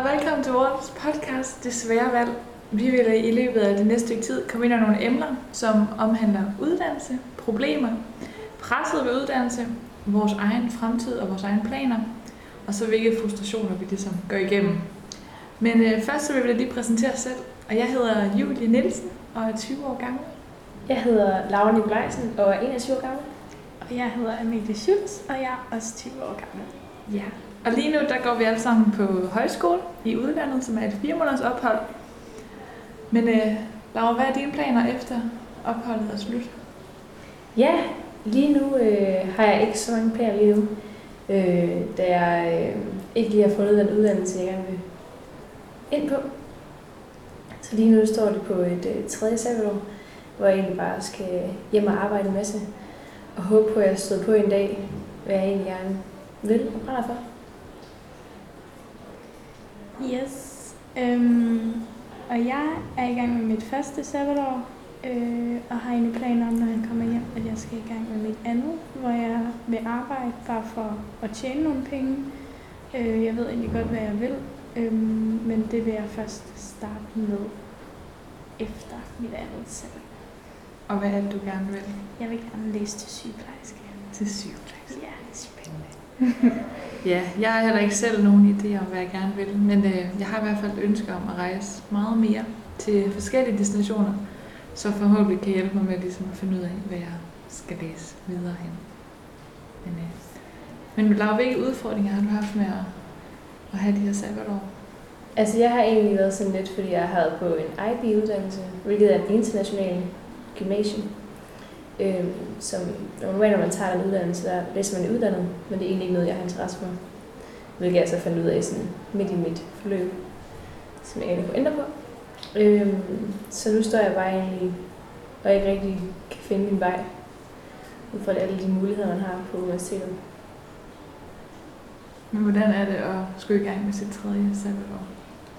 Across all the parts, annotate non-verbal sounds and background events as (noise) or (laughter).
og velkommen til vores podcast Det Svære Valg. Vi vil i løbet af det næste stykke tid komme ind over nogle emner, som omhandler uddannelse, problemer, presset ved uddannelse, vores egen fremtid og vores egne planer, og så hvilke frustrationer vi ligesom går igennem. Men øh, først så vil vi lige præsentere os selv, og jeg hedder Julie Nielsen og er 20 år gammel. Jeg hedder Laura Nikolajsen og er 21 år gammel. Og jeg hedder Amelie Schultz, og jeg er også 20 år gammel. Ja. Og lige nu der går vi alle sammen på højskole i udlandet, som er et fire måneders ophold. Men øh, Laura, hvad er dine planer efter opholdet er slut? Ja, lige nu øh, har jeg ikke så mange planer lige nu. Øh, da jeg øh, ikke lige har fundet den uddannelse, jeg gerne vil ind på. Så lige nu står det på et øh, tredje sabbatår, hvor jeg egentlig bare skal hjem og arbejde en masse. Og håbe på, at jeg stod på en dag, hvad jeg egentlig gerne vil og brænder for. Yes. Øhm, og jeg er i gang med mit første sabbatår, øh, og har egentlig planer om, når jeg kommer hjem, at jeg skal i gang med mit andet, hvor jeg vil arbejde bare for at tjene nogle penge. Øh, jeg ved egentlig godt, hvad jeg vil, øh, men det vil jeg først starte med efter mit andet sabbatår. Og hvad er det, du gerne vil? Jeg vil gerne læse til sygeplejerske. Til sygeplejerske. Ja. Spændende. (laughs) ja, jeg har heller ikke selv nogen idé om, hvad jeg gerne vil, men øh, jeg har i hvert fald et ønske om at rejse meget mere til forskellige destinationer, så forhåbentlig kan hjælpe mig med ligesom at finde ud af, hvad jeg skal læse videre hen. Men, øh, men Laura, hvilke udfordringer har du haft med at, at have de her sabbatår? Altså jeg har egentlig været sådan lidt, fordi jeg har været på en IB-uddannelse, hvilket er en international gymnasium. Øh, som normalt, når man tager en uddannelse, der læser man uddannet, men det er egentlig ikke noget, jeg har interesse for. Hvilket jeg så fandt ud af sådan midt i mit forløb, som jeg ikke kunne ændre på. Øh, så nu står jeg bare egentlig, og ikke rigtig kan finde min vej, ud fra alle de muligheder, man har på universitetet. Men hvordan er det at skulle i gang med sit tredje sabbatår?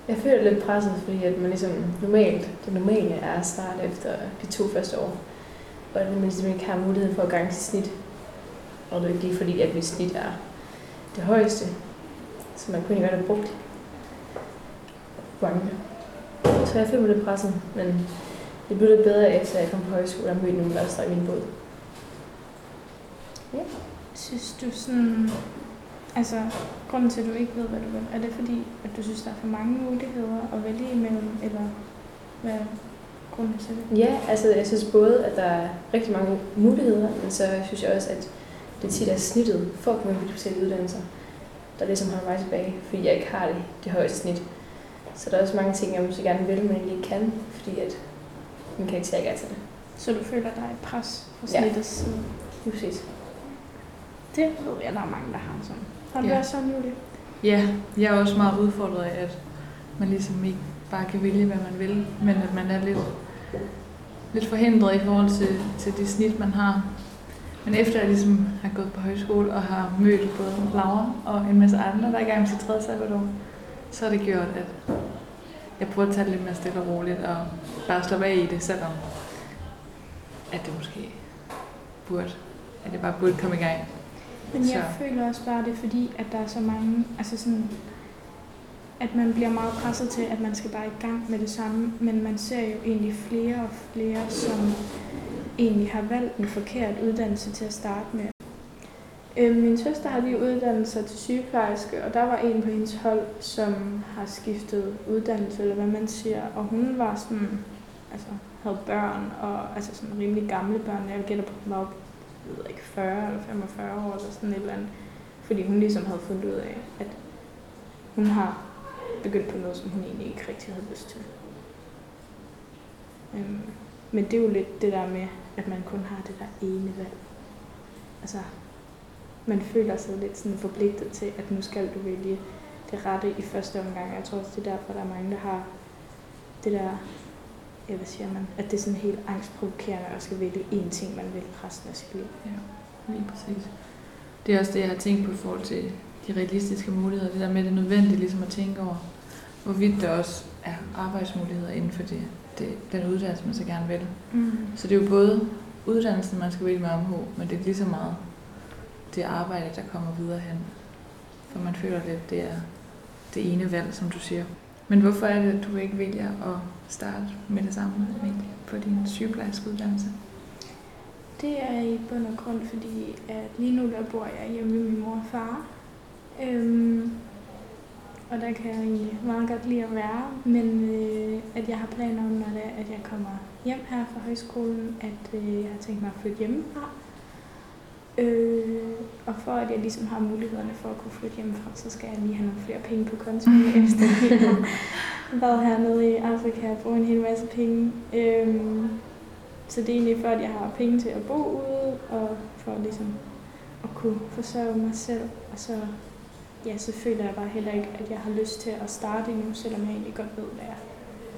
Jeg føler lidt presset, fordi at man ligesom normalt, det normale er at starte efter de to første år. Og at man simpelthen ikke har mulighed for at gange sit snit. Og det er ikke lige fordi, at mit snit er det højeste. Så man kunne ikke have brugt mange. Så jeg følte mig lidt presset, men det blev lidt bedre efter jeg kom på højskole og mødte nogle, der står i min båd. Ja. Synes du sådan, altså grunden til, at du ikke ved, hvad du vil, er det fordi, at du synes, der er for mange muligheder at vælge imellem, eller hvad grunden til det? Ja, altså jeg synes både, at der er rigtig mange muligheder, men så synes jeg også, at det tit er snittet for at komme ind på de uddannelser, der ligesom har mig tilbage, fordi jeg ikke har det, det højeste snit. Så der er også mange ting, jeg måske gerne vil, men ikke kan, fordi at min karakter ikke er til det. Så du føler, der er et pres fra Ja. snittets side? Lige præcis. Det ved jeg, der er mange, der har sådan. Har du Ja. også sådan, Julie? Ja, jeg er også meget udfordret af, at man ligesom ikke bare kan vælge, hvad man vil, men at man er lidt, lidt forhindret i forhold til, til de snit, man har. Men efter jeg ligesom har gået på højskole og har mødt både Laura og en masse andre, der er i gang sit tredje sabbatår, så har det gjort, at jeg prøver at tage det lidt mere stille og roligt og bare slappe af i det, selvom at det måske burde, at det bare burde komme i gang. Men jeg Så. føler også bare, det er fordi, at der er så mange, altså sådan, at man bliver meget presset til, at man skal bare i gang med det samme, men man ser jo egentlig flere og flere, som egentlig har valgt en forkert uddannelse til at starte med. Øh, min søster har lige uddannet sig til sygeplejerske, og der var en på hendes hold, som har skiftet uddannelse, eller hvad man siger, og hun var sådan, altså havde børn, og altså sådan rimelig gamle børn. Jeg gætter på, hun var op, jeg ved ikke, 40 eller 45 år, eller sådan et eller andet. Fordi hun ligesom havde fundet ud af, at hun har begyndt på noget, som hun egentlig ikke rigtig havde lyst til. Øhm, men det er jo lidt det der med, at man kun har det der ene valg. Altså, man føler sig lidt sådan forpligtet til, at nu skal du vælge det rette i første omgang. Jeg tror også, det er derfor, der er mange, der har det der, ja, hvad siger man, at det er sådan helt angstprovokerende at skal vælge én ting, man vil resten af sit liv. Ja, lige præcis. Det er også det, jeg har tænkt på i forhold til de realistiske muligheder. Det der med, det nødvendige ligesom at tænke over, hvorvidt der også er arbejdsmuligheder inden for det, det, den uddannelse, man så gerne vil. Mm. Så det er jo både uddannelsen, man skal vælge med omhu, men det er lige så meget det arbejde, der kommer videre hen. For man føler lidt, det er det ene valg, som du siger. Men hvorfor er det, at du ikke vælger at starte med det samme på din sygeplejerskeuddannelse? Det er i bund og grund, fordi at lige nu der bor jeg hjemme med min mor og far. Der kan jeg egentlig meget godt lide at være, men øh, at jeg har planer om, når det er, at jeg kommer hjem her fra højskolen, at øh, jeg har tænkt mig at flytte hjemmefra. Øh, og for at jeg ligesom har mulighederne for at kunne flytte hjemmefra, så skal jeg lige have nogle flere penge på kontoen, efter jeg har været hernede i Afrika og bruge en hel masse penge. Øh, så det er egentlig for, at jeg har penge til at bo ude, og for ligesom at kunne forsørge mig selv. Og så, ja, så føler jeg bare heller ikke, at jeg har lyst til at starte endnu, selvom jeg egentlig godt ved, hvad jeg er.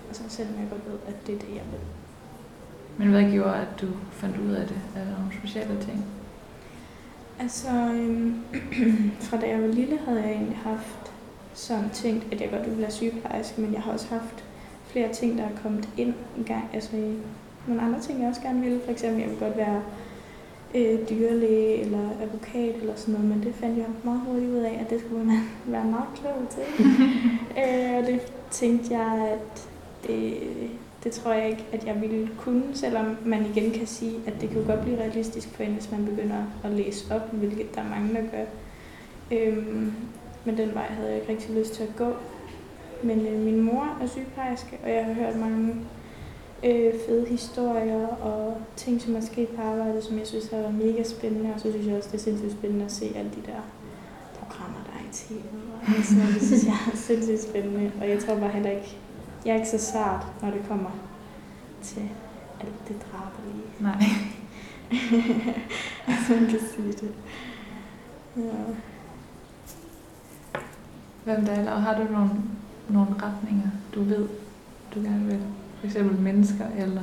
Og så selvom jeg godt ved, at det er det, jeg vil. Men hvad gjorde, at du fandt ud af det? Er der nogle specielle ting? Altså, øhm, (clears throat) fra da jeg var lille, havde jeg egentlig haft sådan tænkt, at jeg godt ville være sygeplejerske, men jeg har også haft flere ting, der er kommet ind i gang. Altså nogle andre ting, jeg også gerne ville. For eksempel, jeg vil godt være øh, dyrlæge eller advokat eller sådan noget, men det fandt jeg meget hurtigt ud af, at det skulle man (laughs) være meget klog til. (laughs) øh, og det tænkte jeg, at det, det tror jeg ikke, at jeg ville kunne, selvom man igen kan sige, at det kan godt blive realistisk for en, hvis man begynder at læse op, hvilket der er mange, der gør. Øhm, men den vej havde jeg ikke rigtig lyst til at gå. Men øh, min mor er sygeplejerske, og jeg har hørt mange øh, fede historier og ting, som er sket på arbejdet, som jeg synes har været mega spændende. Og så synes jeg også, det er sindssygt spændende at se alle de der programmer, der er i tv. Noget. Det synes jeg er (laughs) sindssygt spændende. Og jeg tror bare heller ikke, jeg er ikke så sart, når det kommer til alt det drabelige. Nej. Hvis (laughs) man kan sige det. Ja. Med dig, Laura? Har du nogle, nogle retninger, du ved, du gerne vil? For eksempel mennesker, eller...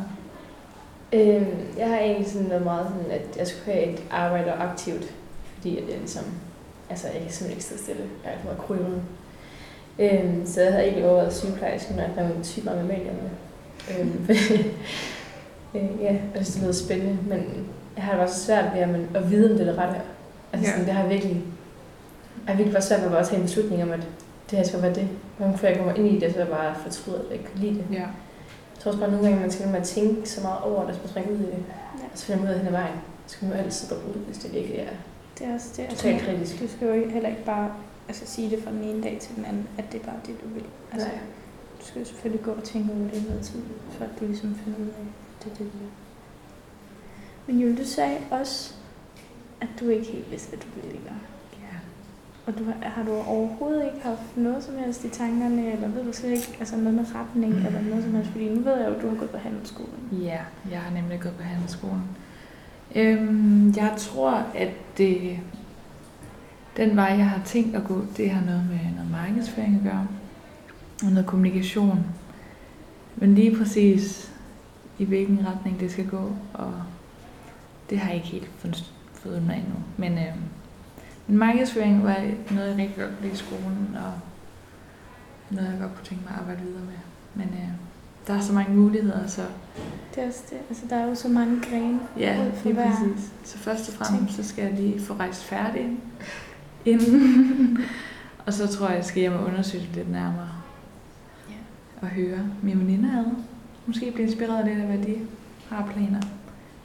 Øhm, jeg har egentlig sådan noget meget sådan, at jeg skulle have et arbejde aktivt, fordi at jeg ligesom, altså jeg kan simpelthen ikke stå stille. Jeg er alt for krymmet. Øhm, så jeg havde egentlig overvejet sygeplejerske, når jeg fandt syg meget med medierne. (laughs) Øhm, øh, ja, synes, det lyder spændende, men jeg har det bare så svært ved at, man, at vide, om det er det rette. Altså, Ja. sådan, det har jeg virkelig, jeg virkelig været svært ved at bare tage en beslutning om, at det her skal være det. Nogle før jeg kommer ind i det, så er jeg bare fortryder, at jeg ikke kan lide det. Ja. Jeg tror også bare, nogle gange, man skal at tænke så meget over det, hvis man springer ud i det. Ja. Og så finder man ud af hen ad vejen. Så kan man jo altid gå ud, hvis det virkelig er Det er også det. Altså, totalt kritisk. du skal jo ikke- heller ikke bare altså, sige det fra den ene dag til den anden, at det er bare det, du vil. Altså, Nej. du skal jo selvfølgelig gå og tænke over det noget tid, for at du ligesom finder ud af, at det er det, du vil. Men Julie, du sagde også, at du ikke helt vidste, hvad du ville gøre. Og du, har- du overhovedet ikke haft noget som helst i tankerne, eller ved du slet ikke altså noget med retning, Mhm. eller noget som helst? Fordi nu ved jeg jo, at du har gået på handelsskolen. Ja, jeg har nemlig gået på handelsskolen. Øhm, jeg tror, at det, den vej, jeg har tænkt at gå, det har noget med noget markedsføring at gøre, og noget kommunikation. Men lige præcis i hvilken retning det skal gå, og det har jeg ikke helt fundet, ud af endnu. Men, øhm, men markedsføring var noget, jeg rigtig godt kunne lide i skolen, og noget, jeg godt kunne tænke mig at arbejde videre med. Men øh, der er så mange muligheder, så Det er også det. Altså, der er jo så mange grene Ja, lige hver. præcis. Så først og fremmest, så skal jeg lige få rejst færdig inden. (laughs) og så tror jeg, jeg skal hjem og undersøge det lidt nærmere. Ja. Og høre mine veninder ad. Måske blive inspireret lidt af, hvad de har planer.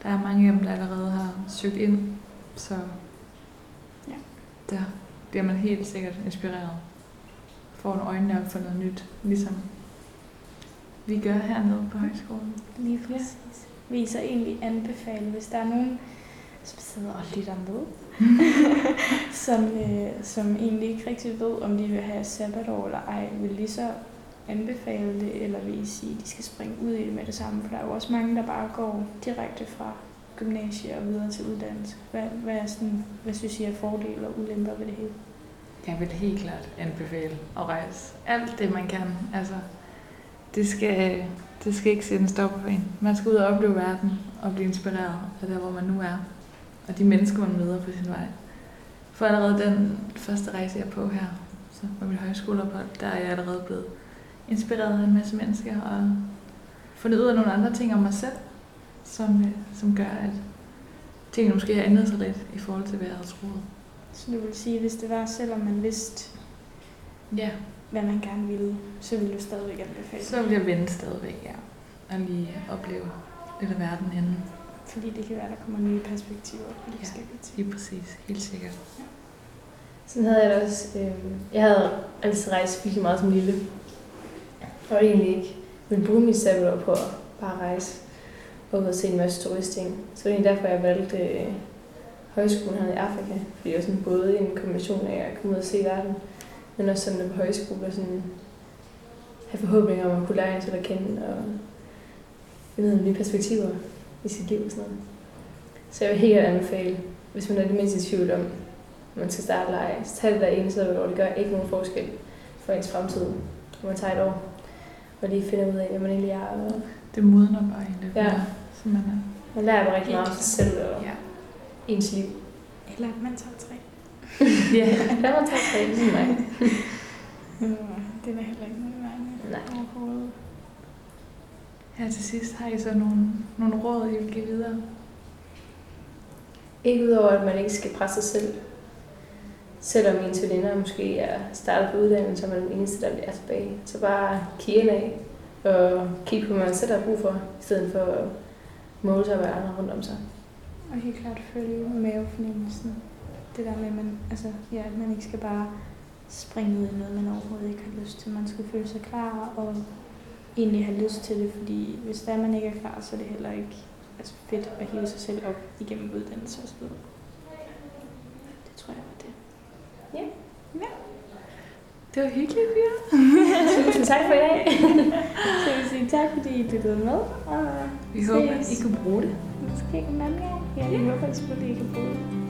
Der er mange af dem, der allerede har søgt ind. Så der bliver man helt sikkert inspireret. Får en øjnene op for noget nyt. Ligesom vi gør hernede på højskolen. Lige præcis. Vil I så egentlig anbefale, hvis der er nogen, som sidder og lytter med, (laughs) som, øh, som egentlig ikke rigtig ved, om de vil have sabbatår eller ej, vil lige så anbefale det, eller vil I sige, at de skal springe ud i det med det samme? For der er jo også mange, der bare går direkte fra gymnasie og videre til uddannelse. Hvad, hvad, er sådan, hvad synes I er fordele og ulemper ved det hele? Jeg vil helt klart anbefale at rejse alt det, man kan. Altså, det skal, det skal ikke sætte en stopper for en. Man skal ud og opleve verden og blive inspireret af der, hvor man nu er. Og de mennesker, man møder på sin vej. For allerede den første rejse, jeg er på her, så på mit højskoleophold, der er jeg allerede blevet inspireret af en masse mennesker og fundet ud af nogle andre ting om mig selv, som, øh, som gør, at tingene måske har ændret sig lidt i forhold til, hvad jeg havde troet. Så du vil sige, hvis det var, selvom man vidste, Ja, hvad man gerne vil, så vil du stadigvæk anbefale. Så vil jeg vente stadigvæk, ja. Og lige opleve lidt af verden inden. Fordi det kan være, der kommer nye perspektiver på de Ja. forskellige ting. Lige præcis, helt sikkert. Sådan havde jeg det også. Øh, jeg havde altid rejst virkelig meget som lille. Og egentlig ikke ville bruge mit sabbatår på at bare rejse og ud og se en masse turistting. Så det egentlig derfor, jeg valgte øh, højskolen her i Afrika. Fordi det var sådan både en kombination af at komme ud og se verden, men også sådan at på højskole og sådan have forhåbninger om at kunne lære en til at kende og finde nogle nye perspektiver i sit liv og sådan noget. Så jeg vil helt anbefale, hvis man er det mindste i tvivl om, at man skal starte lege, så tag det der ene sted, hvor det gør ikke nogen forskel for ens fremtid, hvor man tager et år og lige finder ud af, hvad man egentlig er. Og Det modner bare egentlig. Ja. Så man er. man lærer rigtig meget om sig selv og Ja. ens liv. Eller at man tager tre. (laughs) ja. Der man tager tre, ligesom mig. Det er der heller ikke noget i Nej. overhovedet. Her til sidst har I så nogle, nogle råd, I vil give videre? Ikke udover, at man ikke skal presse sig selv. Selvom ens veninder måske er startet på uddannelse, så er man den eneste, der bliver tilbage. Så bare kigge af og kigge på, hvad man selv har brug for, i stedet for at måle sig hvad andre rundt om sig. Og helt klart følge mavefornemmelsen. Det der med, at man, altså, ja, at man ikke skal bare springe ud i noget, man overhovedet ikke har lyst til. Man skal føle sig klar og egentlig have lyst til det, fordi hvis der man ikke er klar, så er det heller ikke altså, fedt at hive sig selv op igennem uddannelse og så videre. Det tror jeg var det. Var hyggeligt, Pia. Tusind tak for i dag. Så jeg vil sige tak, fordi I lyttede med. Og Vi håber, I ses kunne bruge det. måske en anden gang. Ja, jeg håber selvfølgelig, I kan bruge det.